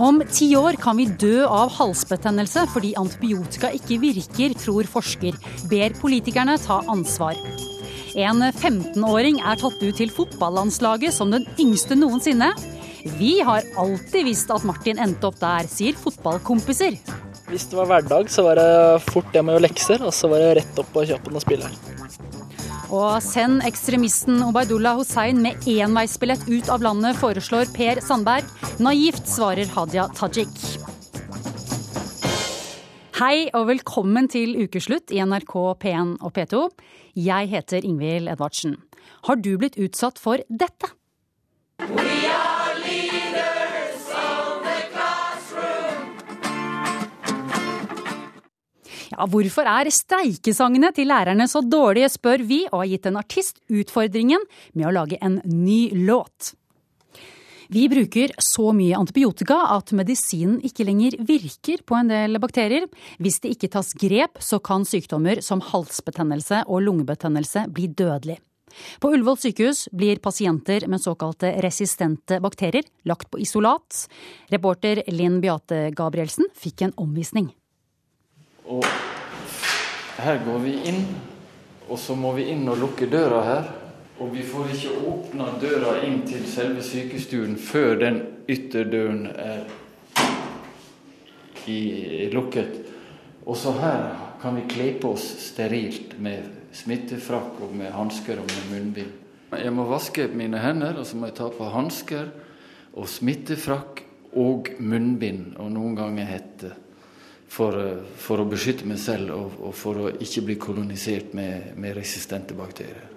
Om ti år kan vi dø av halsbetennelse fordi antibiotika ikke virker, tror forsker. Ber politikerne ta ansvar. En 15-åring er tatt ut til fotballandslaget som den yngste noensinne. Vi har alltid visst at Martin endte opp der, sier fotballkompiser. Hvis det var hverdag, så var det fort det med å lekser, og så var det rett opp på kjappen og spille. Og send ekstremisten Obaidullah Hussein med enveisbillett ut av landet, foreslår Per Sandberg. Naivt svarer Hadia Tajik. Hei og velkommen til ukeslutt i NRK P1 og P2. Jeg heter Ingvild Edvardsen. Har du blitt utsatt for dette? Ja, hvorfor er streikesangene til lærerne så dårlige, spør vi, og har gitt en artist utfordringen med å lage en ny låt. Vi bruker så mye antibiotika at medisinen ikke lenger virker på en del bakterier. Hvis det ikke tas grep, så kan sykdommer som halsbetennelse og lungebetennelse bli dødelig. På Ullevål sykehus blir pasienter med såkalte resistente bakterier lagt på isolat. Reporter Linn Beate Gabrielsen fikk en omvisning. Og her går vi inn, og så må vi inn og lukke døra her. Og vi får ikke åpna døra inn til selve sykestuen før den ytterdøren er i, lukket. Og så her kan vi kle på oss sterilt med smittefrakk og med hansker og med munnbind. Jeg må vaske mine hender, og så må jeg ta på hansker og smittefrakk og munnbind, og noen ganger hette. For, for, å beskytte meg selv og, og, for å ikke bli kolonisert med, med resistente bakterier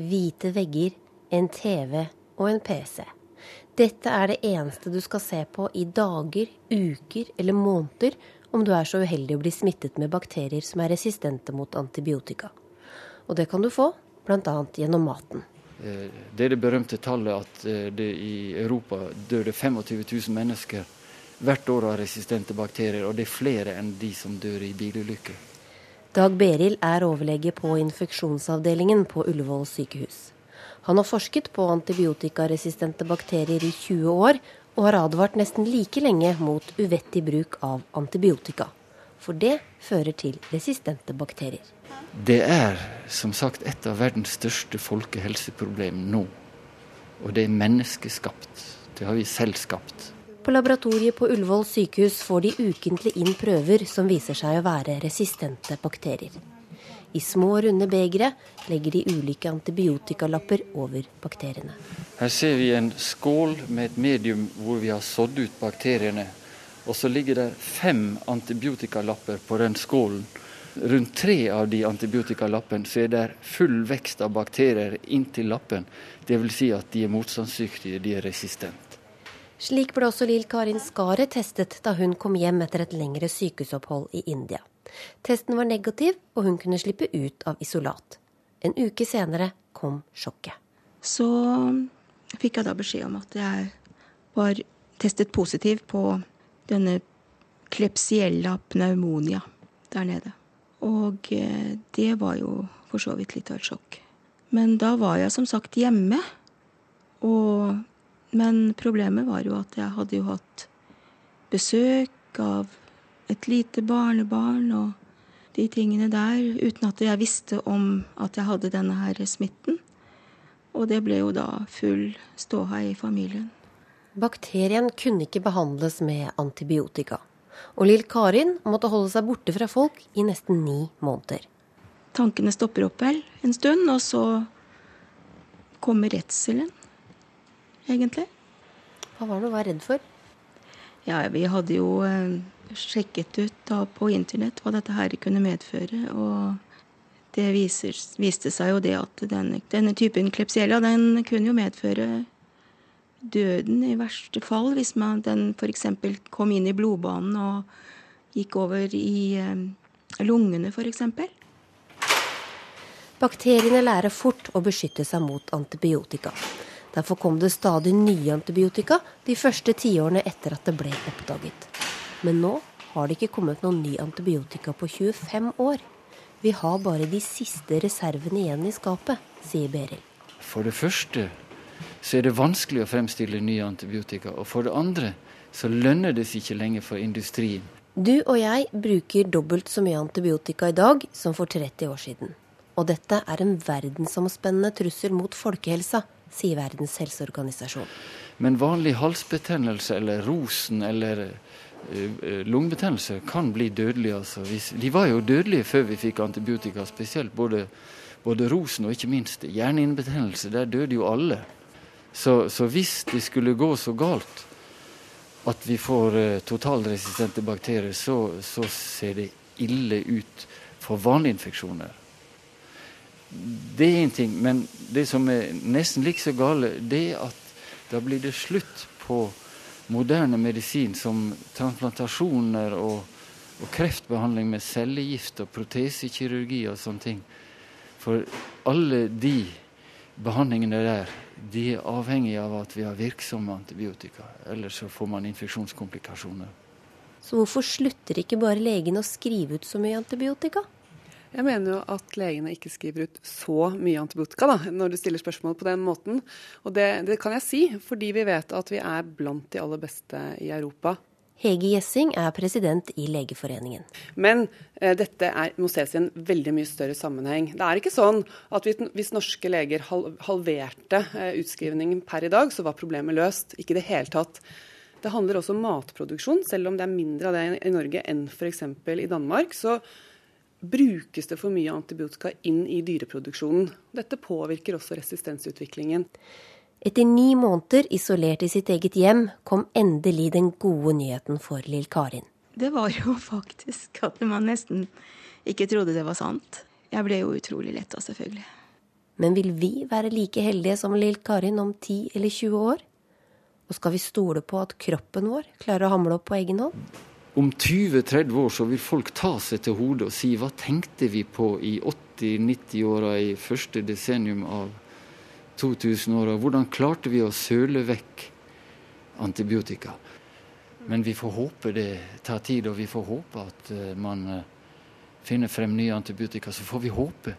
hvite vegger, en TV og en PC. Dette er det eneste du skal se på i dager, uker eller måneder om du er så uheldig å bli smittet med bakterier som er resistente mot antibiotika. Og det kan du få bl.a. gjennom maten. Eh, det er det berømte tallet at eh, det i Europa dør det 25 000 mennesker hvert år av resistente bakterier, og det er flere enn de som dør i bilulykker. Dag Beril er overlege på infeksjonsavdelingen på Ullevål sykehus. Han har forsket på antibiotikaresistente bakterier i 20 år, og har advart nesten like lenge mot uvettig bruk av antibiotika. For det fører til resistente bakterier. Det er som sagt et av verdens største folkehelseproblem nå. Og det er menneskeskapt. Det har vi selv skapt. På laboratoriet på Ullevål sykehus får de ukentlig inn prøver som viser seg å være resistente bakterier. I små, runde begre legger de ulike antibiotikalapper over bakteriene. Her ser vi en skål med et medium hvor vi har sådd ut bakteriene. Og så ligger det fem antibiotikalapper på den skålen. Rundt tre av de antibiotikalappene så er det full vekst av bakterier inntil lappen. Dvs. Si at de er motstandsdyktige, de er resistente. Slik ble også Lill Karin Skaret testet da hun kom hjem etter et lengre sykehusopphold i India. Testen var negativ, og hun kunne slippe ut av isolat. En uke senere kom sjokket. Så fikk jeg da beskjed om at jeg var testet positiv på denne klepsiella pneumonia der nede. Og eh, det var jo for så vidt litt av et sjokk. Men da var jeg som sagt hjemme. Og men problemet var jo at jeg hadde jo hatt besøk av et lite barnebarn og de tingene der, uten at jeg visste om at jeg hadde denne her smitten. Og det ble jo da full ståhei i familien. Bakterien kunne ikke behandles med antibiotika. Og lill Karin måtte holde seg borte fra folk i nesten ni måneder. Tankene stopper opp vel en stund, og så kommer redselen egentlig. Hva var det du var redd for? Ja, Vi hadde jo eh, sjekket ut da på internett hva dette her kunne medføre. Og det viser, viste seg jo det at denne, denne typen klepsiella den kunne jo medføre døden i verste fall, hvis man, den f.eks. kom inn i blodbanen og gikk over i eh, lungene, f.eks. Bakteriene lærer fort å beskytte seg mot antibiotika. Derfor kom det stadig nye antibiotika de første tiårene etter at det ble oppdaget. Men nå har det ikke kommet noen ny antibiotika på 25 år. Vi har bare de siste reservene igjen i skapet, sier Beril. For det første så er det vanskelig å fremstille nye antibiotika. Og for det andre så lønner det seg ikke lenger for industrien. Du og jeg bruker dobbelt så mye antibiotika i dag som for 30 år siden. Og dette er en verdensomspennende trussel mot folkehelsa, sier Verdens helseorganisasjon. Men vanlig halsbetennelse eller rosen eller lungbetennelse lungebetennelse kan bli dødelig. Altså. De var jo dødelige før vi fikk antibiotika, spesielt både, både rosen og ikke minst hjernehinnebetennelse. Der døde jo alle. Så, så, hvis det skulle gå så galt at vi får uh, totalresistente bakterier, så, så ser det ille ut for vanlige infeksjoner. Det er én ting, men det som er nesten like så gale, det er at da blir det slutt på moderne medisin som transplantasjoner og, og kreftbehandling med cellegift og protesekirurgi og sånne ting. For alle de behandlingene der de er avhengige av at vi har virksomme antibiotika. Ellers så får man infeksjonskomplikasjoner. Så hvorfor slutter ikke bare legene å skrive ut så mye antibiotika? Jeg mener jo at legene ikke skriver ut så mye antibiotika, da, når du stiller spørsmål på den måten. Og det, det kan jeg si, fordi vi vet at vi er blant de aller beste i Europa. Hege Gjessing er president i Legeforeningen. Men eh, dette er, må ses i en veldig mye større sammenheng. Det er ikke sånn at hvis, hvis norske leger hal, halverte eh, utskrivningen per i dag, så var problemet løst. Ikke i det hele tatt. Det handler også om matproduksjon, selv om det er mindre av det i Norge enn f.eks. i Danmark. så brukes det for mye antibiotika inn i dyreproduksjonen. Dette påvirker også resistensutviklingen. Etter ni måneder isolert i sitt eget hjem kom endelig den gode nyheten for lill Karin. Det var jo faktisk at man nesten ikke trodde det var sant. Jeg ble jo utrolig letta, selvfølgelig. Men vil vi være like heldige som lill Karin om 10 eller 20 år? Og skal vi stole på at kroppen vår klarer å hamle opp på egen hånd? Om 20-30 år så vil folk ta seg til hodet og si hva tenkte vi på i 80-90-åra i første desennium av 2000-åra? Hvordan klarte vi å søle vekk antibiotika? Men vi får håpe det tar tid, og vi får håpe at eh, man eh, finner frem nye antibiotika. Så får vi håpe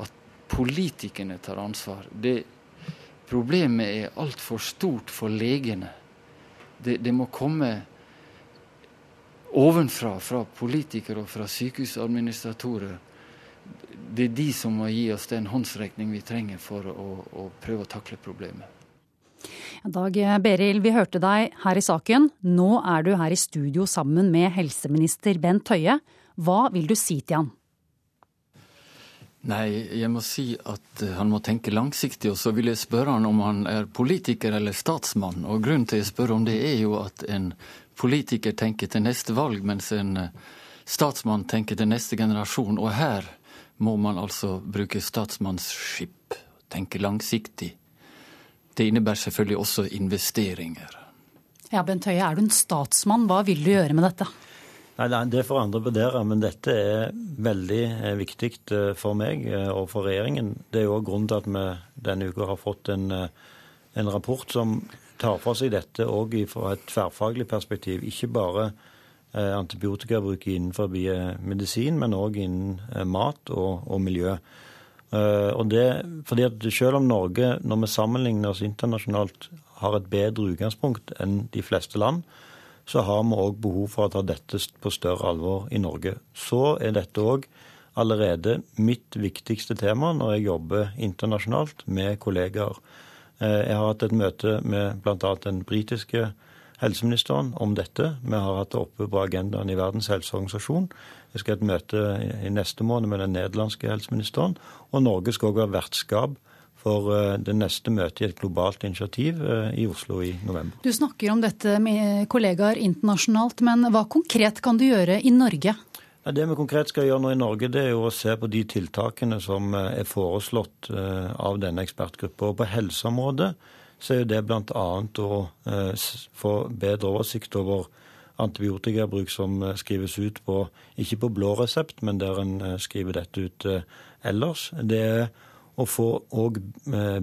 at politikerne tar ansvar. Det Problemet er altfor stort for legene. Det, det må komme ovenfra, fra politikere og fra sykehusadministratorer. Det er de som må gi oss den håndsrekning vi trenger for å, å prøve å takle problemet. Dag Berild, vi hørte deg her i saken. Nå er du her i studio sammen med helseminister Bent Høie. Hva vil du si til han? Nei, jeg må si at eh, han må tenke langsiktig. Og så vil jeg spørre han om han er politiker eller statsmann. Og grunnen til jeg spør om det, er jo at en politiker tenker til neste valg, mens en eh, statsmann tenker til neste generasjon. Og her må man altså bruke statsmannsskip, tenke langsiktig. Det innebærer selvfølgelig også investeringer. Ja, Bent Høie, er du en statsmann? Hva vil du gjøre med dette? Nei, Det får andre vurdere, men dette er veldig eh, viktig eh, for meg og for regjeringen. Det er jo grunnen til at vi denne uka har fått en, en rapport som tar for seg dette òg fra et tverrfaglig perspektiv. Ikke bare eh, antibiotikabruk innenfor eh, medisin, men òg innen eh, mat og, og miljø. Og det, fordi at Selv om Norge, når vi sammenligner oss internasjonalt, har et bedre utgangspunkt enn de fleste land, så har vi òg behov for å ta dette på større alvor i Norge. Så er dette òg allerede mitt viktigste tema når jeg jobber internasjonalt med kollegaer. Eh, jeg har hatt et møte med bl.a. den britiske helseministeren om dette. Vi har hatt det oppe på agendaen i Verdens helseorganisasjon. Jeg skal ha et møte i neste måned med den nederlandske helseministeren. Og Norge skal òg være vertskap for eh, det neste møtet i et globalt initiativ eh, i Oslo i november. Du snakker om dette med kollegaer internasjonalt, men hva konkret kan du gjøre i Norge? Det vi konkret skal gjøre nå i Norge, det er jo å se på de tiltakene som eh, er foreslått eh, av denne ekspertgruppa. På helseområdet så er det bl.a. å eh, få bedre oversikt over antibiotikabruk som skrives ut på, ikke på blå resept, men der en skriver dette ut ellers. Det er å få òg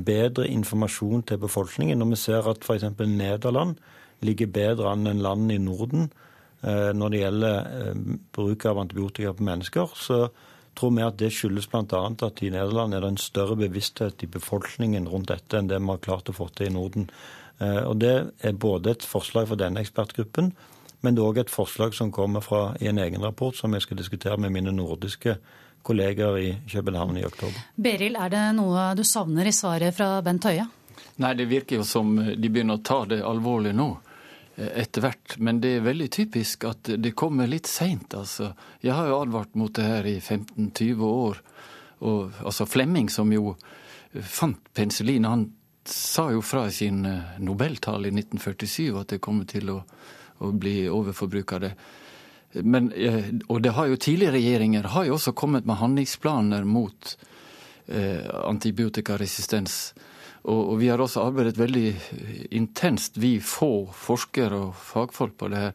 bedre informasjon til befolkningen. Når vi ser at f.eks. Nederland ligger bedre an enn land i Norden, når det gjelder eh, bruk av antibiotika på mennesker, så tror vi at det skyldes bl.a. at i Nederland er det en større bevissthet i befolkningen rundt dette enn det vi har klart å få til i Norden. Eh, og Det er både et forslag fra denne ekspertgruppen, men det er òg et forslag som kommer fra i en egen rapport som jeg skal diskutere med mine nordiske kolleger i København i oktober. Beril, er det noe du savner i svaret fra Bent Høie? Nei, det virker jo som de begynner å ta det alvorlig nå eh, etter hvert. Men det er veldig typisk at det kommer litt seint, altså. Jeg har jo advart mot det her i 15-20 år. Og, altså Flemming, som jo fant penicillin, han sa jo fra sin eh, nobeltale i 1947 at det kommer til å, å bli overforbruk av det. Men, eh, og det har jo tidligere regjeringer har jo også kommet med handlingsplaner mot eh, antibiotikaresistens. Og, vi har også arbeidet veldig intenst, vi få forskere og fagfolk på det her.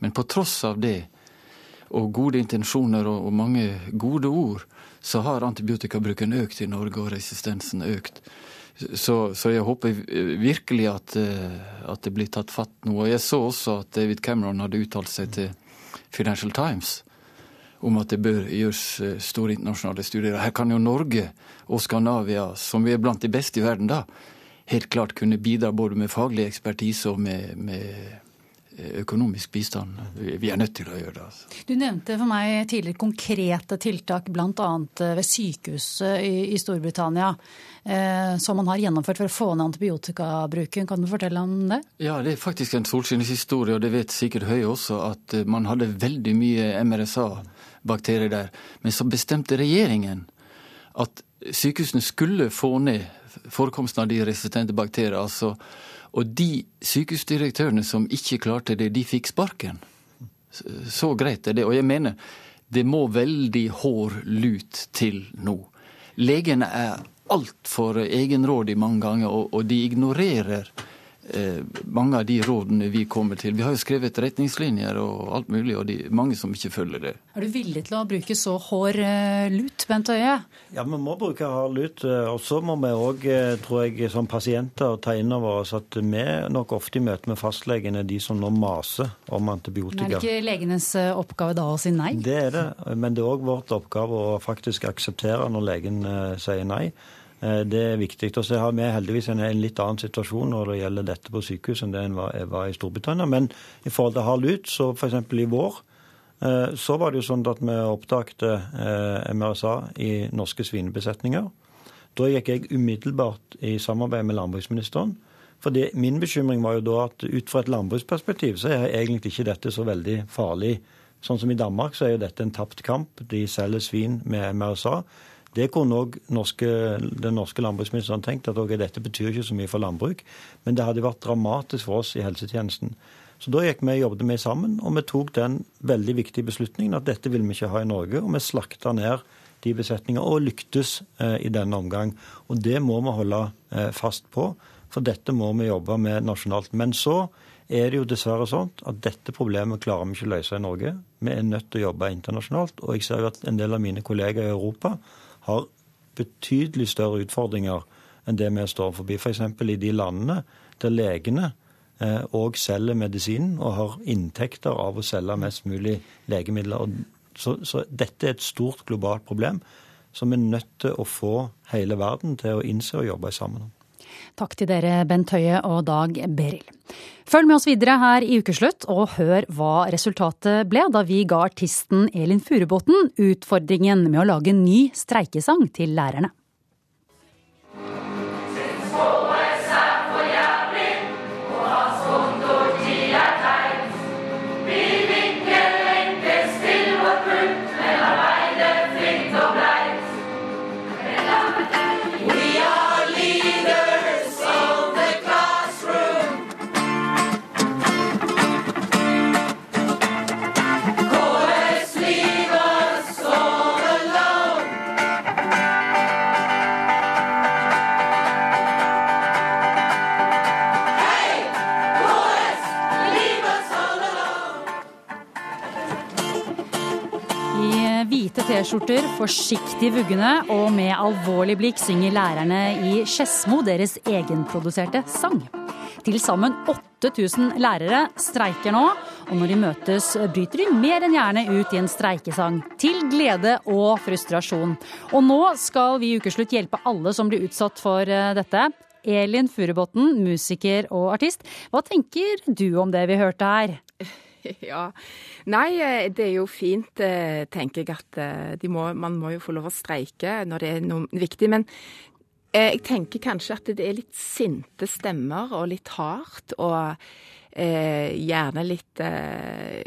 Men på tross av det, og gode intensjoner og mange gode ord, så har antibiotikabruken økt i Norge, og resistensen økt. Så, så, jeg håper virkelig at, eh, at, det blir tatt fatt nå. Og jeg så også at David Cameron hadde uttalt seg til Financial Times om at det bør gjøres eh, store internasjonale studier. Her kan jo Norge og Skandinavia, som vi er blant de beste i verden da, helt klart kunne bidra både med faglig ekspertise og med, med økonomisk bistand. Vi er nødt til å gjøre det. Altså. Du nevnte for meg tidligere konkrete tiltak bl.a. Eh, ved sykehuset i, Storbritannia eh, som man har gjennomført for å få ned antibiotikabruken. Kan du fortelle om det? Ja, Det er faktisk en solskinnshistorie, og det vet sikkert Høie også, at eh, man hadde veldig mye MRSA-bakterier der. Men så bestemte regjeringen at sykehusene skulle få ned forekomsten av de resistente bakteriene. altså og de sykehusdirektørene som ikke klarte det, de fikk sparken. Så greit er det. Og jeg mener, det må veldig hår lut til nå. Legene er altfor egenrådige mange ganger, og de ignorerer mange av de rådene vi kommer til. Vi har jo skrevet retningslinjer og alt mulig, og det er mange som ikke følger det. Er du villig til å bruke så hard eh, lut, Bent Høie? Ja, vi må bruke hard lut. Eh, og så må vi òg, tror jeg, som pasienter ta inn over oss at vi nok ofte i møte med fastlegene er de som nå maser om antibiotika. Men er det ikke legenes oppgave da å si nei? Det er det, men det er òg vårt oppgave å faktisk akseptere når legen sier nei. Eh, det er viktig. Og så har vi heldigvis en, en, litt annen situasjon når det gjelder dette på sykehus enn det en var, var, i Storbritannia. Men i forhold til hard lut, så f.eks. i vår, eh, så var det jo sånn at vi oppdagte eh, MRSA i norske svinebesetninger. Da gikk jeg umiddelbart i samarbeid med landbruksministeren. For min bekymring var jo da at ut fra et landbruksperspektiv så er egentlig ikke dette så veldig farlig. Sånn som i Danmark så er jo dette en tapt kamp. De selger svin med MRSA. Det kunne òg den norske landbruksministeren tenkt, at okay, dette betyr ikke så mye for landbruk. Men det hadde vært dramatisk for oss i helsetjenesten. Så da gikk vi og jobbet med sammen, og vi tok den veldig viktige beslutningen at dette vil vi ikke ha i Norge. Og vi slakta ned de besetningene, og lyktes eh, i denne omgang. Og det må vi holde eh, fast på, for dette må vi jobbe med nasjonalt. Men så er det jo dessverre sånn at dette problemet klarer vi ikke å løse i Norge. Vi er nødt til å jobbe internasjonalt. Og jeg ser jo at en del av mine kollegaer i Europa har betydelig større utfordringer enn det vi står forbi. F.eks. For i de landene der legene òg eh, selger medisinen og har inntekter av å selge mest mulig legemidler. Så, så, dette er et stort globalt problem som vi er nødt til å få hele verden til å innse og jobbe sammen om. Takk til dere, Bent Høie og Dag Beril. Følg med oss videre her i Ukeslutt, og hør hva resultatet ble da vi ga artisten Elin Furubotn utfordringen med å lage en ny streikesang til lærerne. T-skjorter, forsiktig vuggende og med alvorlig blikk synger lærerne i Skedsmo deres egenproduserte sang. Til sammen 8000 lærere streiker nå, og når de møtes bryter de mer enn gjerne ut i en streikesang. Til glede og frustrasjon. Og nå skal vi i Ukeslutt hjelpe alle som blir utsatt for eh, dette. Elin Furubotn, musiker og artist. Hva tenker du om det vi hørte her? Ja. Nei, eh, det er jo fint, eh, tenker jeg, at må, man må jo få lov å streike når det er noe viktig. Men jeg tenker kanskje at det er litt sinte stemmer og litt hardt, og eh, gjerne litt eh,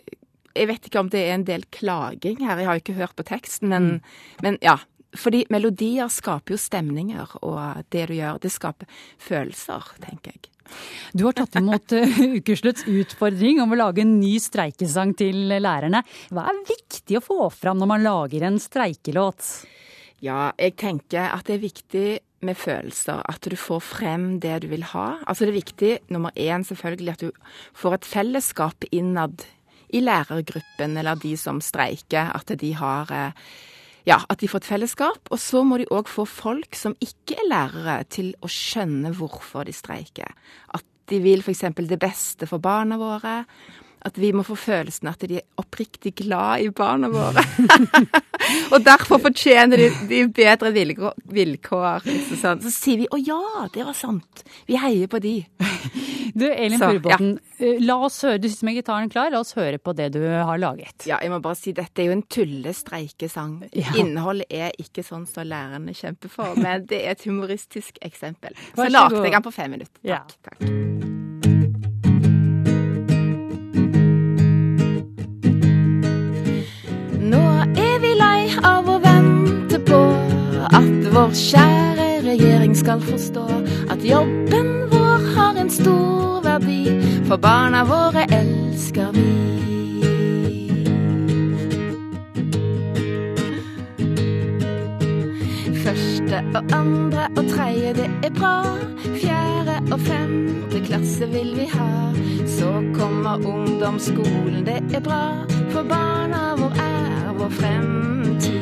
Jeg vet ikke om det er en del klaging her, jeg har ikke hørt på teksten, men, mm. men ja. Fordi melodier skaper jo stemninger, og det du gjør, det skaper følelser, tenker jeg. Du har tatt imot uh, Ukeslutts utfordring om å lage en ny streikesang til lærerne. Hva er viktig å få fram når man lager en streikelåt? Ja, jeg tenker at det er viktig med følelser. At du får frem det du vil ha. Altså det er viktig, nummer én selvfølgelig, at du får et fellesskap innad i lærergruppen eller de som streiker. At de har eh, ja, at de får et fellesskap. Og så må de òg få folk som ikke er lærere, til å skjønne hvorfor de streiker. At de vil f.eks. det beste for barna våre at vi må få følelsen at de er oppriktig glad i barna våre. og derfor fortjener de, de bedre vilkår. vilkår sånn. Så sier vi 'Å ja, det var sant'. Vi heier på de. Du, Elin Furubotn, ja. Eh, la oss høre, du sitter med gitaren klar, la oss høre på det du har laget. Ja, jeg må bare si dette er jo en tullestreikesang. Ja. Innholdet er ikke sånn som lærerne kjemper for, men det er et humoristisk eksempel. Så, så lagde jeg den på fem minutter. Takk. Ja. takk. Vår kjære regjering skal forstå at jobben vår har en stor verdi, for barna våre elsker vi. Første og andre og tredje, det er bra. Fjerde og femte klasse vil vi ha. Så kommer ungdomsskolen, det er bra, for barna vår er vår fremtid.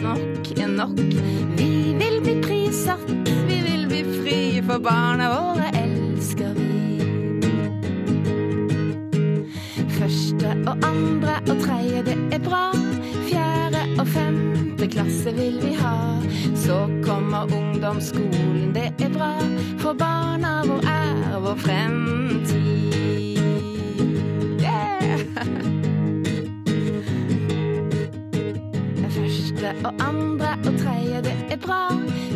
Nok er nok. Vi vil bli prissatt, vi vil bli frie, for barna våre elsker vi. Første og andre og tredje, det er bra. Fjerde og femte klasse vil vi ha. Så kommer ungdomsskolen, det er bra, for barna vår er vår fremtid. første og andre og tredje, det er bra.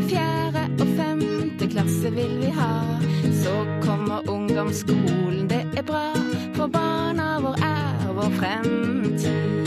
Fjerde og femte klasse vil vi ha. Ungdomsskolen, det er bra. For barna vår er vår fremtid.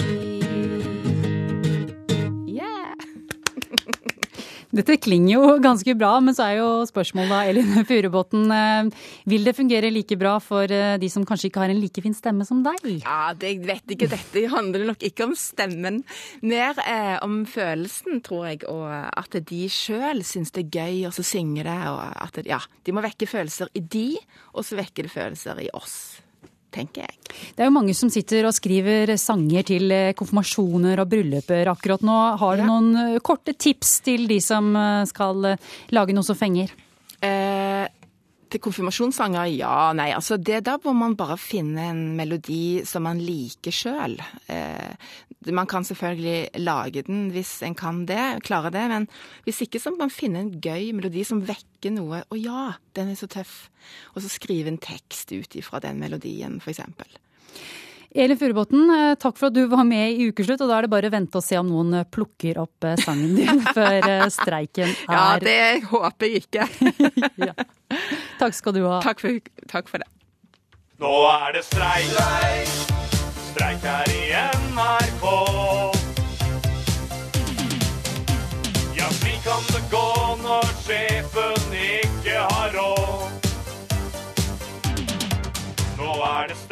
Dette klinger jo ganske bra, men så er jo spørsmålet da, Elin Furubotn. Eh, vil det fungere like bra for eh, de som kanskje ikke har en like fin stemme som deg? Ja, det, jeg vet ikke. Dette handler nok ikke om stemmen. Mer eh, om følelsen, tror jeg. Og at de sjøl syns det er gøy å synge det. Og at ja, de må vekke følelser i de, og så vekker det følelser i oss tenker jeg. Det er jo mange som sitter og skriver sanger til eh, konfirmasjoner og brylluper akkurat nå. Har du ja. noen eh, korte tips til de som eh, skal lage noe som fenger? Eh, til konfirmasjonssanger, ja. Nei, altså det da må man bare finne en melodi som man liker sjøl. Eh, man kan selvfølgelig lage den hvis en kan det, klare det, men hvis ikke så må man finne en gøy melodi som vekker noe. Å ja, den er så tøff. Og så skrive en tekst ut ifra den melodien, f.eks. Elin Furubotn, eh, takk for at du var med i Ukeslutt. Og da er det bare å vente og se om noen plukker opp eh, sangen din før streiken er Ja, det håper jeg ikke. ja. Takk skal du ha. Takk for, takk for det. Nå er det streik, streik her i NRK. Ja, slik kan det gå når sjefen ikke har råd. Nå er det streik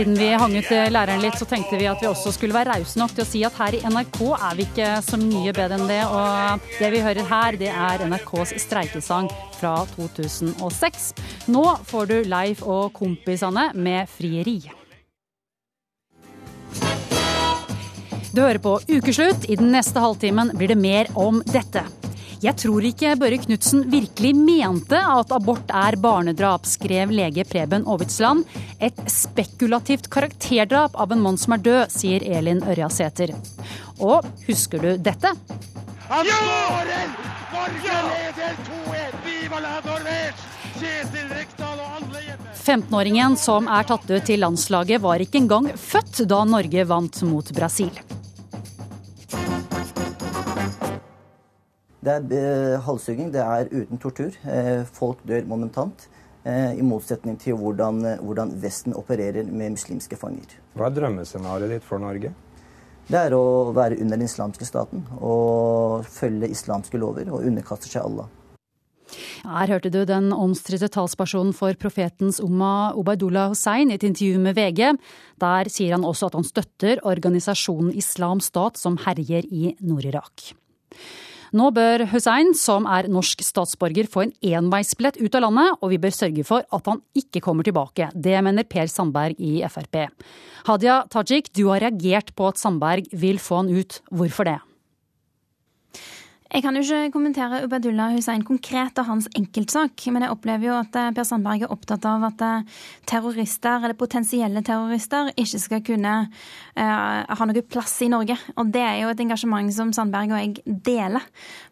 siden vi hang ut eh, læreren litt, så tenkte vi at vi også skulle være rause nok til å si at her i NRK er vi ikke så mye bedre enn det. Og det vi hører her, det er NRKs streikesang fra 2006. Nå får du Leif og kompisene med frieri. Du hører på Ukeslutt. I den neste halvtimen blir det mer om dette. Jeg tror ikke Børre Knutsen virkelig mente at abort er barnedrap, skrev lege Preben Aavitsland. Et spekulativt karakterdrap av en mann som er død, sier Elin Ørjasæter. Og husker du dette? Han skårer! Norge leder 2-1! Viva la Norvège! Kjetil Rekdal og alle hjemme! 15-åringen som er tatt ut til landslaget, var ikke engang født da Norge vant mot Brasil. Det er eh, halshugging, det er uten tortur. Eh, folk dør momentant. Eh, I motsetning til hvordan, hvordan Vesten opererer med muslimske fanger. Hva er drømmescenarioet ditt for Norge? Det er å være under den islamske staten og følge islamske lover og underkaste seg Allah. Her hørte du den omstridte talspersonen for profetens Umma Obaidullah Hussein i et intervju med VG. Der sier han også at han støtter organisasjonen Islam Stat som herjer i Nord-Irak. Nå bør Hussein, som er norsk statsborger, få en enveisbillett ut av landet, og vi bør sørge for at han ikke kommer tilbake. Det mener Per Sandberg i Frp. Hadia Tajik, du har reagert på at Sandberg vil få han ut. Hvorfor det? Jeg kan jo ikke kommentere Ubadullah Hussein konkret og hans enkeltsak, men jeg opplever jo at eh, Per Sandberg er opptatt av at eh, terrorister, eller potensielle terrorister, ikke skal kunne uh, ha noe plass i Norge. Og det er jo et engasjement som Sandberg og jeg deler.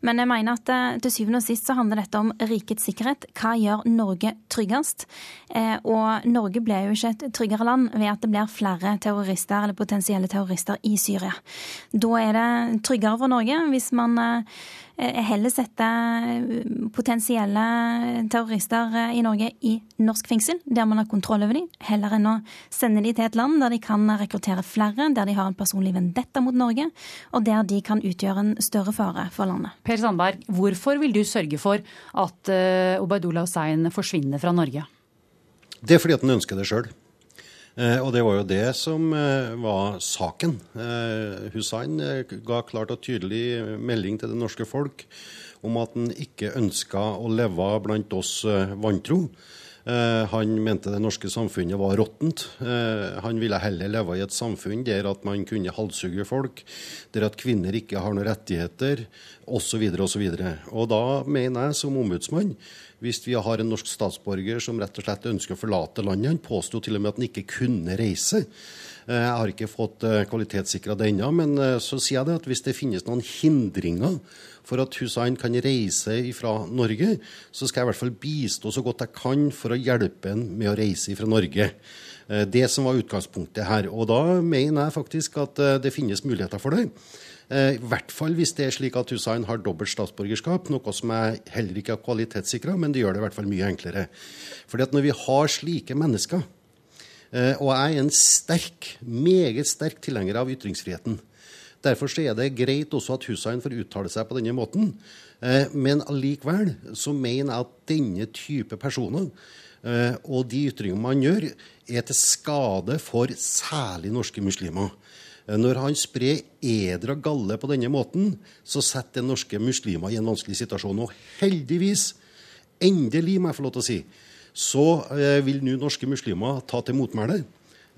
Men jeg mener at uh, til syvende og sist så handler dette om rikets sikkerhet. Hva gjør Norge tryggest? Uh, og Norge blir jo ikke et tryggere land ved at det blir flere terrorister eller potensielle terrorister i Syria. Da er det tryggere for Norge hvis man heller sette potensielle terrorister i Norge i norsk fengsel, der man har kontroll over dem, heller enn å sende dem til et land der de kan rekruttere flere, der de har en personlig vendetta mot Norge, og der de kan utgjøre en større fare for landet. Per Sandberg, hvorfor vil du sørge for at Obaidullah Hussein forsvinner fra Norge? Det er fordi at han ønsker det sjøl. Eh, og det var jo det som eh, var saken. Eh, Hussein ga klart og tydelig melding til det norske folk om at han ikke ønska å leve blant oss vantro. Han mente det norske samfunnet var råttent. Han ville heller leve i et samfunn der at man kunne halshugge folk, der at kvinner ikke har noen rettigheter, osv. videre Og, og da mener jeg som ombudsmann hvis vi har en norsk statsborger som rett og slett ønsker å forlate landet. Han påsto til og med at han ikke kunne reise. Jeg har ikke fått kvalitetssikra det ennå, men så sier jeg det at hvis det finnes noen hindringer for at Hussein kan reise fra Norge, så skal jeg i hvert fall bistå så godt jeg kan for å hjelpe ham med å reise fra Norge. Det som var utgangspunktet her. Og da mener jeg faktisk at det finnes muligheter for det. I hvert fall hvis det er slik at Hussein har dobbelt statsborgerskap, noe som jeg heller ikke har kvalitetssikra, men det gjør det i hvert fall mye enklere. Fordi at når vi har slike mennesker, og jeg er en sterk, meget sterk tilhenger av ytringsfriheten, Derfor er det greit også at Hussein får uttale seg på denne måten. Men allikevel så mener jeg at denne type personer og de ytringene man gjør, er til skade for særlig norske muslimer. Når han sprer eder og galle på denne måten, så setter det norske muslimer i en vanskelig situasjon. Og heldigvis, endelig, må jeg få lov til å si, så vil nå norske muslimer ta til motmæle.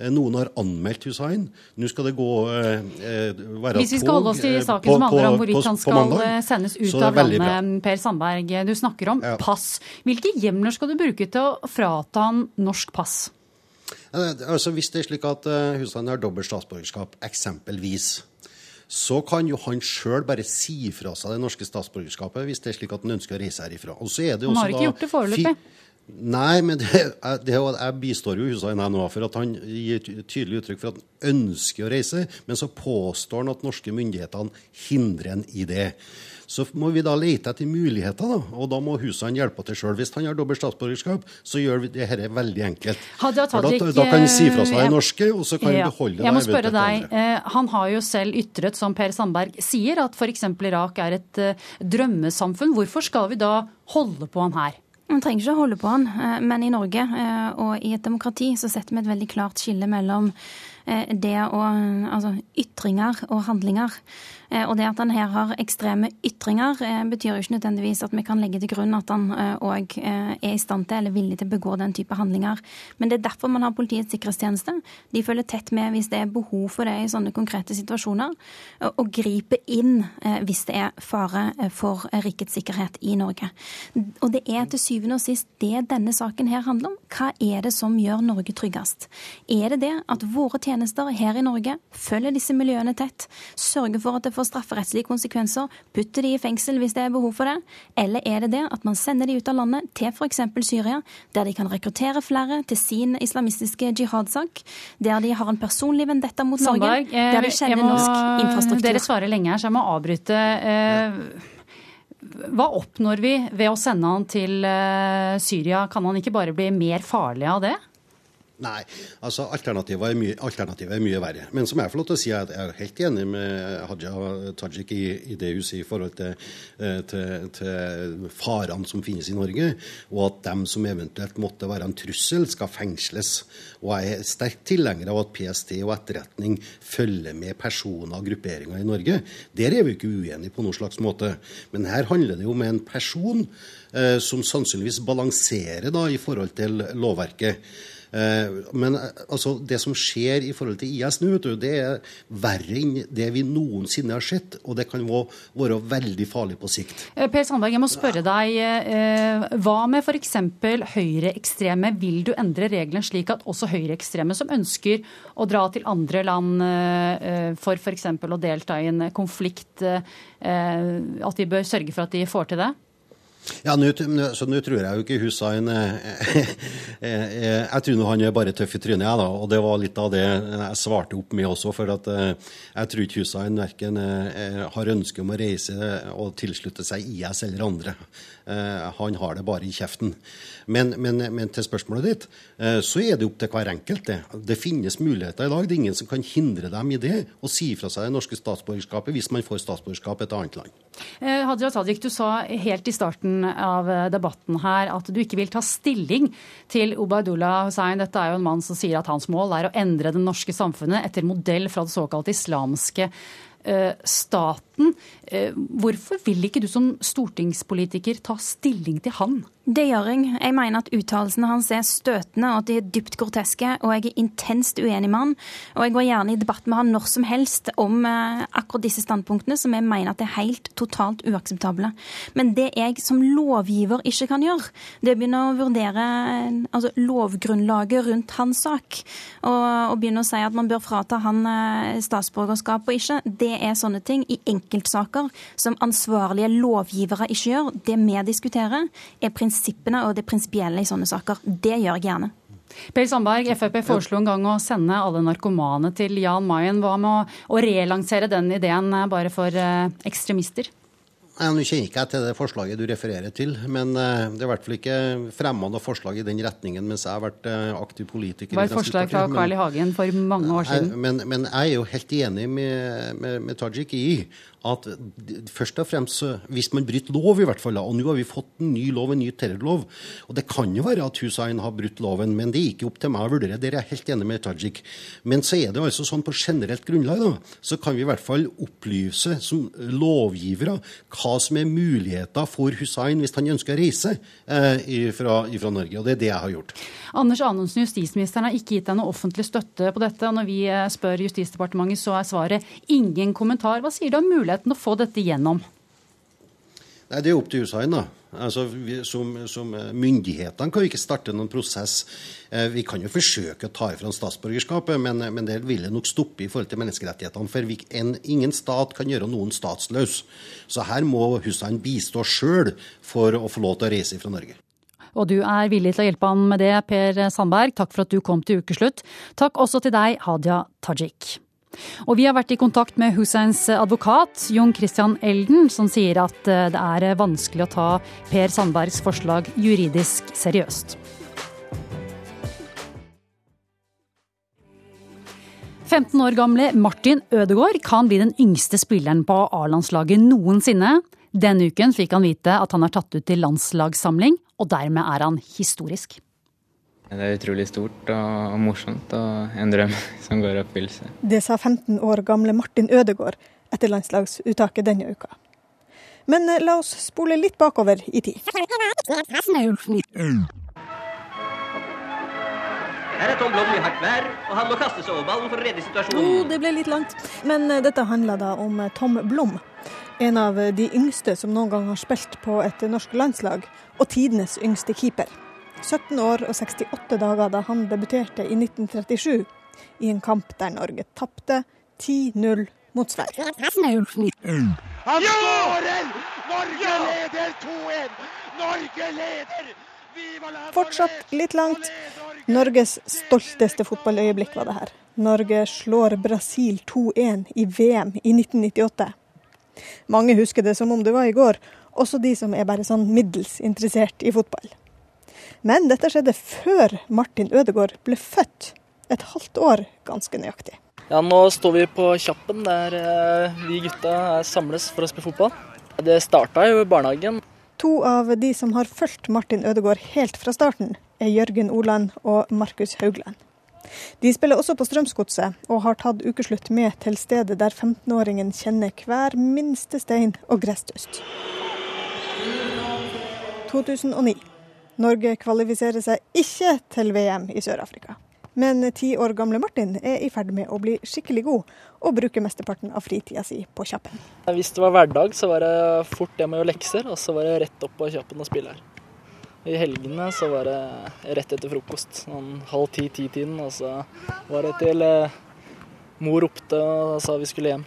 Noen har anmeldt Hussein. Nå skal det gå eh, være Hvis vi skal holde oss til saken som handler om hvorvidt han skal sendes ut av landet, Per Sandberg. Du snakker om ja. pass. Hvilke hjemler skal du bruke til å frata han norsk pass? Altså, hvis det er slik at husstanden har dobbelt statsborgerskap, eksempelvis, så kan jo han sjøl bare si fra seg det norske statsborgerskapet hvis det er slik at han ønsker å reise herifra. Og så er det han har ikke gjort det foreløpig. Nei, men det, det, jeg bistår jo Hussein her nå for at han gir tydelig uttrykk for at han ønsker å reise, men så påstår han at norske myndighetene hindrer han i det. Så må vi da lete etter muligheter, da, og da må Hussein hjelpe til sjøl. Hvis han har dobbelt statsborgerskap, så gjør vi det dette veldig enkelt. Da, da, kan han si fra seg det norske, og så kan han ja, beholde det. Jeg må spørre deg, eh, Han har jo selv ytret, som Per Sandberg sier, at f.eks. Irak er et uh, drømmesamfunn. Hvorfor skal vi da holde på han her? Man trenger ikke å holde på han, men i Norge og i et demokrati så setter vi et veldig klart skille mellom det å Altså ytringer og handlinger. Og det at han her har ekstreme ytringer, betyr jo ikke nødvendigvis at vi kan legge til grunn at han òg er i stand til eller villig til å begå den type handlinger. Men det er derfor man har Politiets sikkerhetstjeneste. De følger tett med hvis det er behov for det i sånne konkrete situasjoner, og griper inn hvis det er fare for rikets sikkerhet i Norge. Og det er til syvende og sist det denne saken her handler om. Hva er det som gjør Norge tryggest? Er det det at våre tjenester her i Norge følger disse miljøene tett, sørger for at det får strafferettslige konsekvenser, putter de i fengsel hvis det er behov for det? Eller er det det at man sender de ut av landet til f.eks. Syria, der de kan rekruttere flere til sin islamistiske jihadsak, der de har en personlig vendetta mot Norge, der de kjenner må, norsk infrastruktur? Dere svarer lenge her, så jeg må avbryte. Eh, hva oppnår vi ved å sende han til eh, Syria? Kan han ikke bare bli mer farlig av det? Nei, altså alternativet er, alternativet er mye verre. Men som jeg får lov til å si, jeg er helt enig med Haja Tajik i, i det hun sier i forhold til, eh, til, til, farene som finnes i Norge, og at dem som eventuelt måtte være en trussel, skal fengsles. Og jeg er sterkt tilhenger av at PST og etterretning følger med personer og grupperinger i Norge. Der er vi ikke uenige på noen slags måte. Men her handler det jo om en person eh, som sannsynligvis balanserer da, i forhold til lovverket. Eh, men eh, altså, det som skjer i forhold til IS nå, det er verre enn det vi noensinne har sett. Og det kan være veldig farlig på sikt. Eh, per Sandberg, jeg må spørre deg. Hva med f.eks. høyreekstreme? Vil du endre reglene slik at også høyreekstreme som ønsker å dra til andre land for f.eks. å delta i en konflikt, at de bør sørge for at de får til det? Ja, nå tror jeg jo ikke Hussein eh, eh, Jeg tror han er bare tøff i trynet, jeg, da. Og det var litt av det jeg svarte opp med også. For at eh, jeg tror ikke Hussein verken har ønske om å reise og tilslutte seg IS eller andre. Han har det bare i kjeften. Men, men, men til spørsmålet ditt, så er det opp til hver enkelt. Det. det finnes muligheter i dag. Det er ingen som kan hindre dem i det å si fra seg det norske statsborgerskapet hvis man får statsborgerskap i et annet land. Hadia Tajik, du sa helt i starten av eh, debatten her at du ikke vil ta stilling til Obaidullah Hussein. Dette er jo en mann som sier at hans mål er å endre det norske samfunnet etter modell fra det såkalte islamske eh, staten. Eh, hvorfor vil ikke du som stortingspolitiker ta stilling til han? Det gjør jeg. Jeg mener at uttalelsene hans er støtende og at de er dypt groteske. Og jeg er intenst uenig med han. Og jeg går gjerne i debatt med han når som helst om eh, akkurat disse standpunktene, som jeg mener at er helt totalt uakseptable. Men det jeg som lovgiver ikke kan gjøre, det er å begynne å vurdere altså, lovgrunnlaget rundt hans sak. Og, og, begynne å si at man bør frata han eh, statsborgerskap og ikke. Det er sånne ting i enkeltsaker som ansvarlige lovgivere ikke gjør. Det vi diskuterer, er prinsippet prinsippene og det prinsipielle i sånne saker. Det gjør jeg gjerne. Per Sandberg, Frp foreslo en gang å sende alle narkomane til Jan Mayen. Hva med å relansere den ideen bare for eh, ekstremister? Nå kjenner ikke jeg til det forslaget du refererer til, men eh, det er i hvert fall ikke fremma noe forslag i den retningen mens jeg har vært eh, aktiv politiker. Det var et forslag fra Carl I. Hagen for mange år siden. Men, men, jeg er jo helt enig med, med, med Tajik i at først og fremst, hvis man bryter lov, i hvert fall, og nå har vi fått en ny lov, en ny terrorlov, og det kan jo være at Hussein har brutt loven, men det er ikke opp til meg å vurdere. Der er jeg helt enig med Tajik. Men så er det altså sånn på generelt grunnlag, da, så kan vi i hvert fall opplyse som lovgivere hva som er muligheter for Hussein hvis han ønsker å reise eh, fra, fra Norge. Og det er det jeg har gjort. Anders Anundsen, justisministeren, har ikke gitt deg noe offentlig støtte på dette. og Når vi eh, spør Justisdepartementet, så er svaret ingen kommentar. Hva sier du om muligheten å få dette gjennom? Nei, Det er opp til Hussein. da. Altså, vi, som, som eh, Myndighetene kan jo ikke starte noen prosess. Eh, vi kan jo forsøke å ta ifra statsborgerskapet, men, men, det vil nok stoppe i forhold til menneskerettighetene. For vi, en, ingen stat kan gjøre noen statsløs. Så her må Hussein bistå sjøl for å få lov til å reise fra Norge. Og du er villig til å hjelpe han med det, Per Sandberg. Takk for at du kom til ukeslutt. Takk også til deg, Hadia Tajik. Og vi har vært i kontakt med Husseins advokat, Jon Christian Elden, som sier at eh, det er vanskelig å ta Per Sandbergs forslag juridisk seriøst. 15 år gamle Martin Ødegaard kan bli den yngste spilleren på A-landslaget noensinne. Denne uken fikk han vite at han er tatt ut til landslagssamling, og dermed er han historisk. Det er utrolig stort og morsomt, og en drøm som går i oppfyllelse. Det sa 15 år gamle Martin Ødegaard etter landslagsuttaket denne uka. Men eh, la oss spole litt bakover i tid. Her er Tom Blom i hardt vær, og han må kaste seg over ballen for å redde situasjonen. Oh, det ble litt langt. Men eh, dette handla da om eh, Tom Blom. En av de yngste som noen gang har spilt på et norsk landslag, og tidenes yngste keeper. 17 år og 68 dager da han debuterte i 1937 i en kamp der Norge tapte 10-0 mot Sverige. Han skårer! Norge leder 2-1! Norge leder! Fortsatt litt langt. Norges stolteste fotballøyeblikk var det her. Norge slår Brasil 2-1 i VM i 1998. Mange husker det som om det var i går, også de som er bare sånn middels interessert i fotball. Men dette skjedde før Martin Ødegaard ble født. Et halvt år ganske nøyaktig. Ja, Nå står vi på Kjappen, der eh, vi gutta samles for å spille fotball. Det starta jo i barnehagen. To av de som har fulgt Martin Ødegaard helt fra starten, er Jørgen Oland og Markus Haugland. De spiller også på Strømsgodset, og har tatt ukeslutt med til stedet der 15-åringen kjenner hver minste stein og gresstust. 2009. Norge kvalifiserer seg ikke til VM i Sør-Afrika. Men ti år gamle Martin er i ferd med å bli skikkelig god, og bruker mesteparten av fritida si på Kjappen. Hvis det var hverdag, så var det fort hjem og gjøre lekser, og så var det rett opp på Kjappen og spille her. I helgene så var det rett etter frokost, sånn halv ti-ti-tiden, og så var det til eh, mor ropte og sa vi skulle hjem.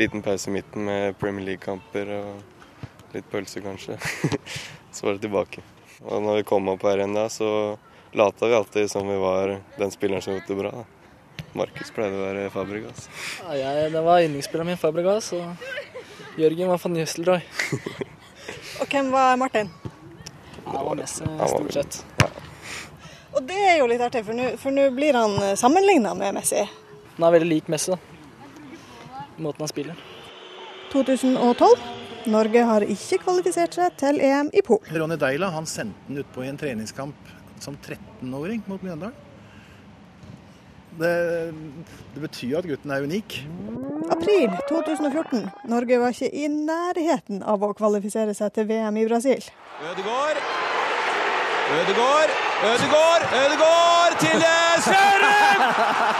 Liten pause i midten med Premier League-kamper og litt pølse, kanskje. så var det tilbake. Og når vi kom opp her igjen da, så lata vi alltid som vi var den spilleren som gjorde det bra. da. Markus pleide å være Fabregas. Ja, jeg, det var yndlingsspilleren min, Fabregas, og Jørgen var van Jøsselroy. og hvem var Martin? Ja, han var Messi, stort sett. Ja. Og det er jo litt artig, for nå blir han sammenligna med Messi. Han er veldig lik Messi, da. Måten han spiller. 2012. Norge har ikke kvalifisert seg til EM i Polen. Ronny Deila han sendte den utpå i en treningskamp som 13-åring mot Mjøndalen. Det, det, betyr at gutten er unik. April 2014. Norge var ikke i nærheten av å kvalifisere seg til VM i Brasil. Ødegård. Ødegård. Ødegård. Ødegård til Søren!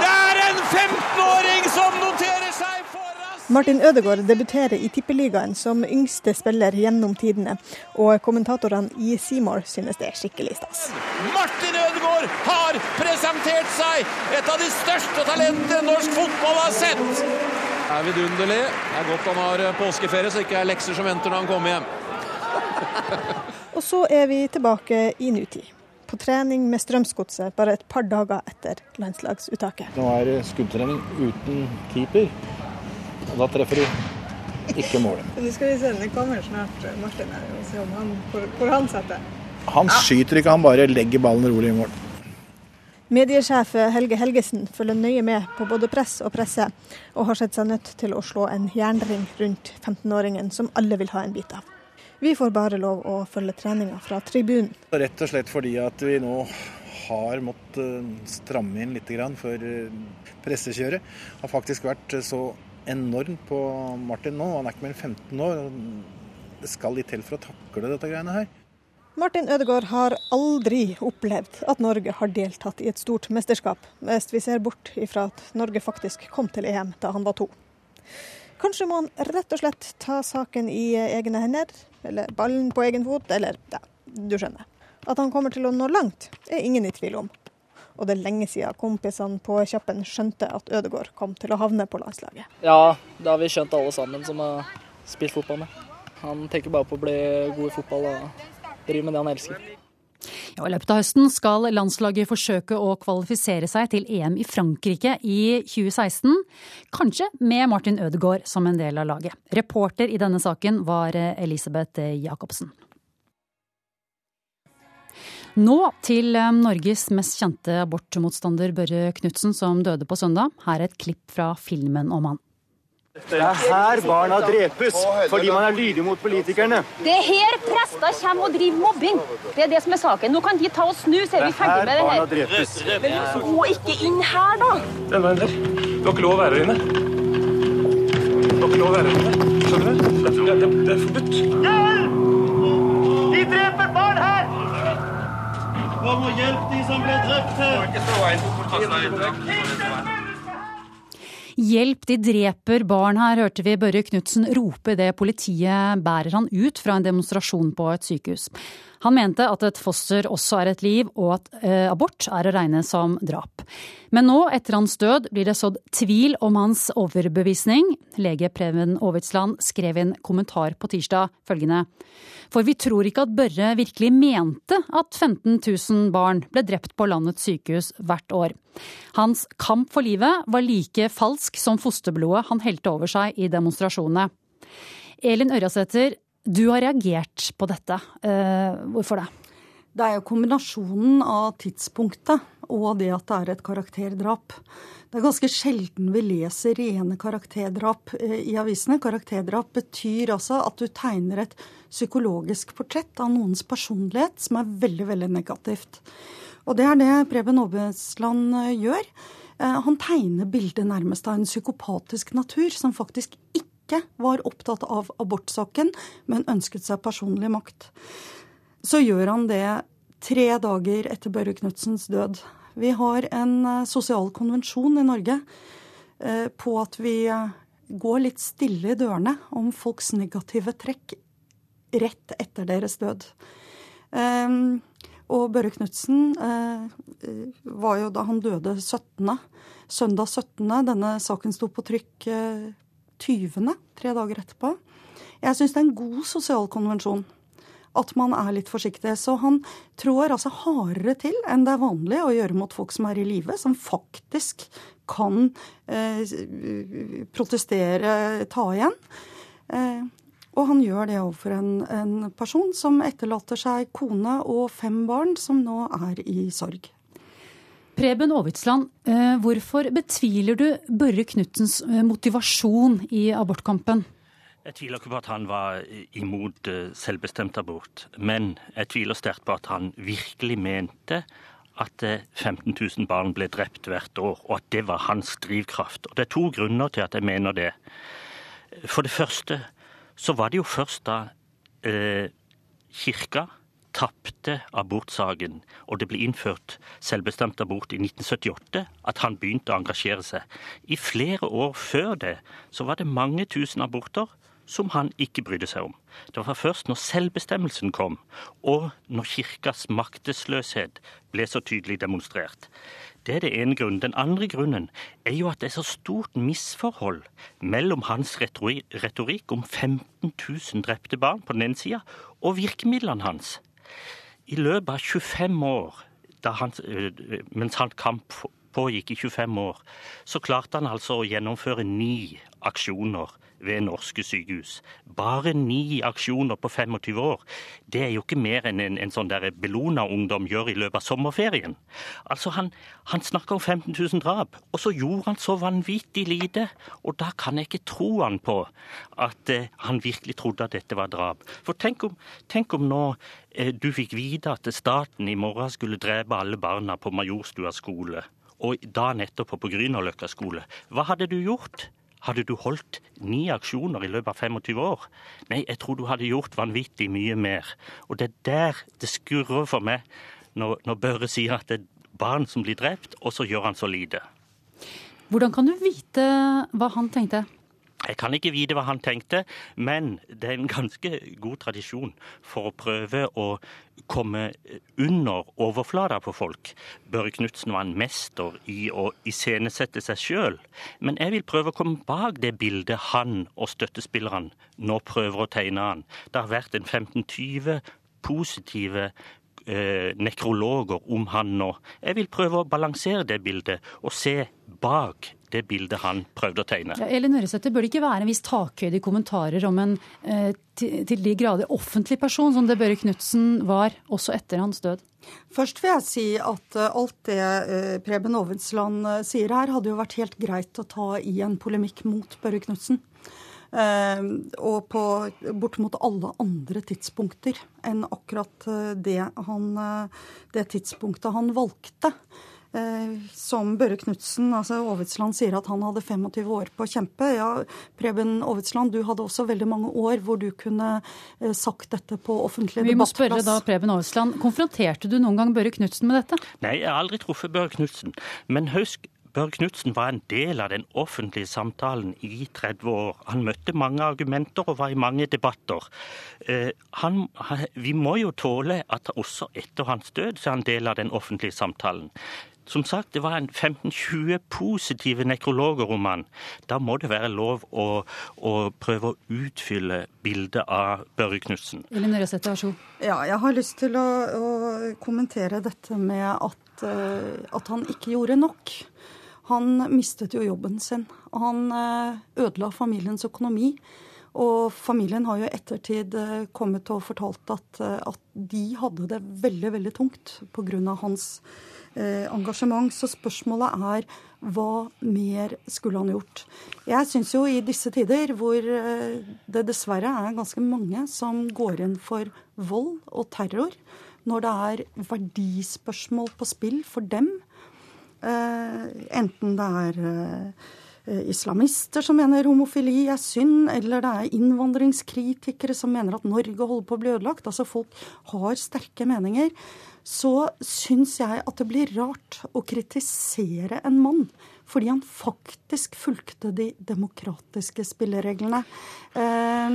Det er en 15-åring som Martin Ødegaard debuterer i Tippeligaen som yngste spiller gjennom tidene, og kommentatorene i Seymour synes det er skikkelig stas. Martin Ødegaard har presentert seg! Et av de største talentene norsk fotball har sett! Det er vidunderlig. Det er godt han har påskeferie, så det ikke er lekser som venter når han kommer hjem. og så er vi tilbake i nutid. På trening med Strømsgodset bare et par dager etter landslagsuttaket. Nå er det skuddtrening uten keeper. Og da treffer du ikke målet. Nå skal vi se, det kommer snart Martin her og se om han, hvor, hvor han setter. Han skyter ikke, han bare legger ballen rolig i mål. Mediesjef Helge Helgesen følger nøye med på både press og presse, og har sett seg nødt til å slå en jernring rundt 15-åringen som alle vil ha en bit av. Vi får bare lov å følge treninga fra tribunen. Rett og slett fordi at vi nå har måttet stramme inn litt, for pressekjøret har faktisk vært så enormt på Martin nå. Han er ikke mer enn 15 år. og Det skal litt til for å takle dette greiene her. Martin Ødegaard har aldri opplevd at Norge har deltatt i et stort mesterskap, hvis vi ser bort ifra at Norge faktisk kom til EM da han var to. Kanskje må han rett og slett ta saken i egne hender, eller ballen på egen fot, eller ja, du skjønner. At han kommer til å nå langt, er ingen i tvil om. Og det er lenge siden kompisene på Kjappen skjønte at Ødegaard kom til å havne på landslaget. Ja, det har vi skjønt alle sammen som har spilt fotball med. Han tenker bare på å bli god i fotball og drive med det han elsker. Ja, I løpet av høsten skal landslaget forsøke å kvalifisere seg til EM i Frankrike i 2016. Kanskje med Martin Ødegaard som en del av laget. Reporter i denne saken var Elisabeth Jacobsen. Nå til Norges mest kjente abortmotstander Børre Knutsen, som døde på søndag. Her er et klipp fra filmen om han. Det er her barna drepes, fordi man er lydig mot politikerne. Det er her prester kommer og driver mobbing. Det er det som er saken. Nå kan de ta og snu, så er vi ferdig med det her. Barna drepes. Men gå ikke inn her, da. Den veien der. Du har ikke lov å være her inne. Du har ikke lov å være her inne. Skjønner du? Det er, det, det er forbudt. Hjelp! De dreper barn her! Kom og hjelp de som ble drept her. Hjelp, de dreper barn her, hørte vi Børre Knutsen rope idet politiet bærer han ut fra en demonstrasjon på et sykehus. Han mente at et foster også er et liv, og at eh, abort er å regne som drap. Men nå, etter hans død, blir det sådd tvil om hans overbevisning. Lege Preben Aavitsland skrev i en kommentar på tirsdag følgende. For vi tror ikke at Børre virkelig mente at 15 000 barn ble drept på landets sykehus hvert år. Hans kamp for livet var like falsk som fosterblodet han helte over seg i demonstrasjonene. Elin Ørjasæter, du har reagert på dette. Eh, hvorfor det? Det er jo kombinasjonen av tidspunktet og det at det er et karakterdrap. Det er ganske sjelden vi leser rene karakterdrap eh, i avisene. Karakterdrap betyr altså at du tegner et psykologisk portrett av noens personlighet som er veldig, veldig negativt. Og det er det Preben Aabesland eh, gjør. Han tegner bildet nærmest av en psykopatisk natur som faktisk ikke ikke var opptatt av abortsaken, men ønsket seg personlig makt. Så gjør han det tre dager etter Børre Knudsens død. Vi har en eh, sosial konvensjon i Norge eh, på at vi eh, går litt stille i dørene om folks negative trekk rett etter deres død. Og Børre Knutsen var jo da han døde 17. Søndag 17. Denne saken sto på trykk 20., tre dager etterpå. Jeg syns det er en god sosial konvensjon at man er litt forsiktig. Så han trår altså hardere til enn det er vanlig å gjøre mot folk som er i live, som faktisk kan eh, protestere, ta igjen. Eh, og han gjør det overfor en, en person som etterlater seg kone og fem barn, som nå er i sorg. Preben Aavitsland, eh, hvorfor betviler du Børre Knutsens eh, motivasjon i abortkampen? Jeg tviler ikke på at han var imot eh, selvbestemt abort, men jeg tviler sterkt på at han virkelig mente at 15 000 barn ble drept hvert år, og at det var hans drivkraft. Og Det er to grunner til at jeg mener det. For det første så var det jo først da eh, kirka tapte abortsaken og det ble innført selvbestemt abort i 1978, at han begynte å engasjere seg. I flere år før det så var det mange tusen aborter som han ikke brydde seg om. Det var først når selvbestemmelsen kom, og når kirkas maktesløshet ble så tydelig demonstrert. Det er det ene grunnen. Den andre grunnen er jo at det er så stort misforhold mellom hans retorikk om 15 000 drepte barn på den ene sida, og virkemidlene hans. I løpet av 25 år, han, eh, mens han kamp pågikk i 25 år, så klarte han altså å gjennomføre ni aksjoner ved norske sykehus. Bare ni aksjoner på 25 år. Det er jo ikke mer enn en, en sånn der Bellona-ungdom gjør i løpet av sommerferien. Altså, Han, han snakka om 15 000 drap, og så gjorde han så vanvittig lite. Og da kan jeg ikke tro han på at eh, han virkelig trodde at dette var drap. For tenk om, tenk om nå eh, du fikk vite at staten i morgen skulle drepe alle barna på Majorstua skole, og dagen etterpå på Grünerløkka skole. Hva hadde du gjort? Hadde du holdt ni aksjoner i løpet av 25 år? Nei, jeg tror du hadde gjort vanvittig mye mer. Og det er der det skurrer for meg når, når Børre sier at det er barn som blir drept, og så gjør han så lite. Hvordan kan du vite hva han tenkte? Jeg kan ikke vite hva han tenkte, men det er en ganske god tradisjon for å prøve å komme under overflata på folk. Børre Knutsen var en mester i å iscenesette seg sjøl. Men jeg vil prøve å komme bak det bildet han og støttespillerne nå prøver å tegne han. Det har vært en 15-20 positive eh, nekrologer om han nå. Jeg vil prøve å balansere det bildet og se bak det bildet han prøvde å tegne. Ja, Elin Øresæter, bør det ikke være en viss takhøyde i kommentarer om en eh, til, til de grader offentlig person som det Børre Knutsen var også etter hans død? Først vil jeg si at eh, alt det eh, Preben Aavitsland eh, sier her, hadde jo vært helt greit å ta i en polemikk mot Børre Knutsen. Og på bortimot alle andre tidspunkter enn akkurat det, han, det tidspunktet han valgte. Eh, som Børre Knutsen, altså Aavitsland, sier at han hadde 25 år på å kjempe. Ja, Preben Aavitsland, du hadde også veldig mange år hvor du kunne eh, sagt dette på offentlig debattplass. Vi må spørre da, Preben Aavitsland, Konfronterte du noen gang Børre Knutsen med dette? Nei, jeg har aldri truffet Børre Knutsen. Men husk, Børre Knutsen var en del av den offentlige samtalen i 30 år. Han møtte mange argumenter og var i mange debatter. Eh, han, vi må jo tåle at også etter hans død så er han del av den offentlige samtalen. Som sagt, det var en 15-20 positive nekrologer om han. Da må det være lov å, å prøve å utfylle bildet av Børre Knutsen. Elin Røsette, vær så god. Ja, jeg har lyst til å, å kommentere dette med at, uh, at, han ikke gjorde nok. Han mistet jo jobben sin. Han uh, ødela familiens økonomi. Og familien har jo i ettertid uh, kommet og fortalt at, at de hadde det veldig, veldig tungt pga. hans Eh, engasjement. Så spørsmålet er hva mer skulle han gjort? Jeg syns jo i disse tider hvor eh, det dessverre er ganske mange som går inn for vold og terror, når det er verdispørsmål på spill for dem, eh, enten det er islamister som mener homofili er synd, eller det er innvandringskritikere som mener at Norge holder på å bli ødelagt. Altså folk har sterke meninger så syns jeg at det blir rart å kritisere en mann fordi han faktisk fulgte de demokratiske spillereglene. Eh,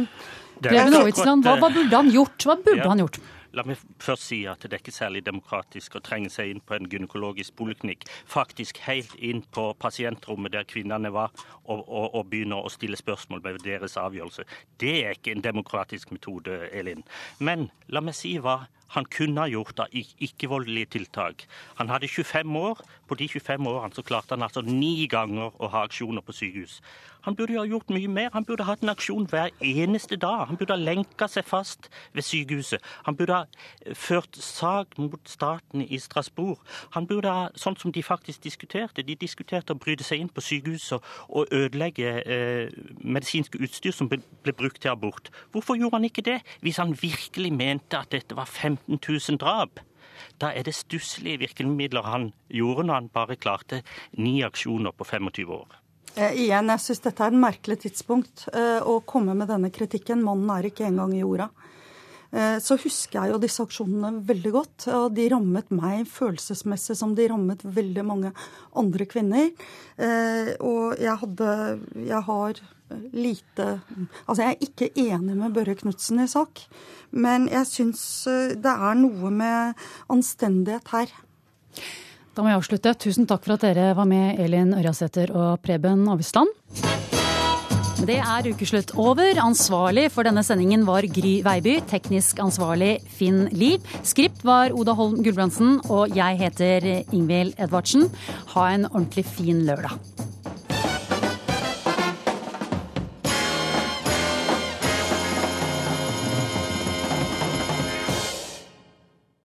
hva, hva, burde han gjort? Hva burde ja. han gjort? La meg først si at det er ikke særlig demokratisk å trenge seg inn på en gynekologisk poliklinikk. Faktisk helt inn på pasientrommet der kvinnene var, og, og, og begynne å stille spørsmål ved deres avgjørelse. Det er ikke en demokratisk metode, Elin. Men la meg si hva han kunne ha gjort av ikke-voldelige tiltak. Han hadde 25 år. På de 25 årene så klarte han altså ni ganger å ha aksjoner på sykehus. Han burde jo ha gjort mye mer. Han burde hatt en aksjon hver eneste dag. Han burde ha lenka seg fast ved sykehuset. Han burde ha ført sak mot staten i Strasbourg. Han burde ha, sånn som de faktisk diskuterte, de diskuterte å bryte seg inn på sykehuset og ødelegge eh, medisinske utstyr som ble, ble brukt til abort. Hvorfor gjorde han ikke det, hvis han virkelig mente at dette var 15 000 drap? Da er det stusslige virkemidler han gjorde når han bare klarte ni aksjoner på 25 år. Eh, igjen, jeg syns dette er en merkelig tidspunkt eh, å komme med denne kritikken. Mannen er ikke engang i jorda. Eh, så husker jeg jo disse aksjonene veldig godt. og De rammet meg følelsesmessig som de rammet veldig mange andre kvinner. Og jeg hadde Jeg har lite Altså, jeg er ikke enig med Børre Knutsen i sak, men jeg syns det er noe med anstendighet her. Da må jeg avslutte. Tusen takk for at dere var med, Elin Ørjasæter og Preben Avisland. Det er ukeslutt over. Ansvarlig for denne sendingen var Gry Veiby. Teknisk ansvarlig Finn Liv. Skript var Oda Holm Gulbrandsen, og jeg heter Ingvild Edvardsen. Ha en ordentlig fin lørdag.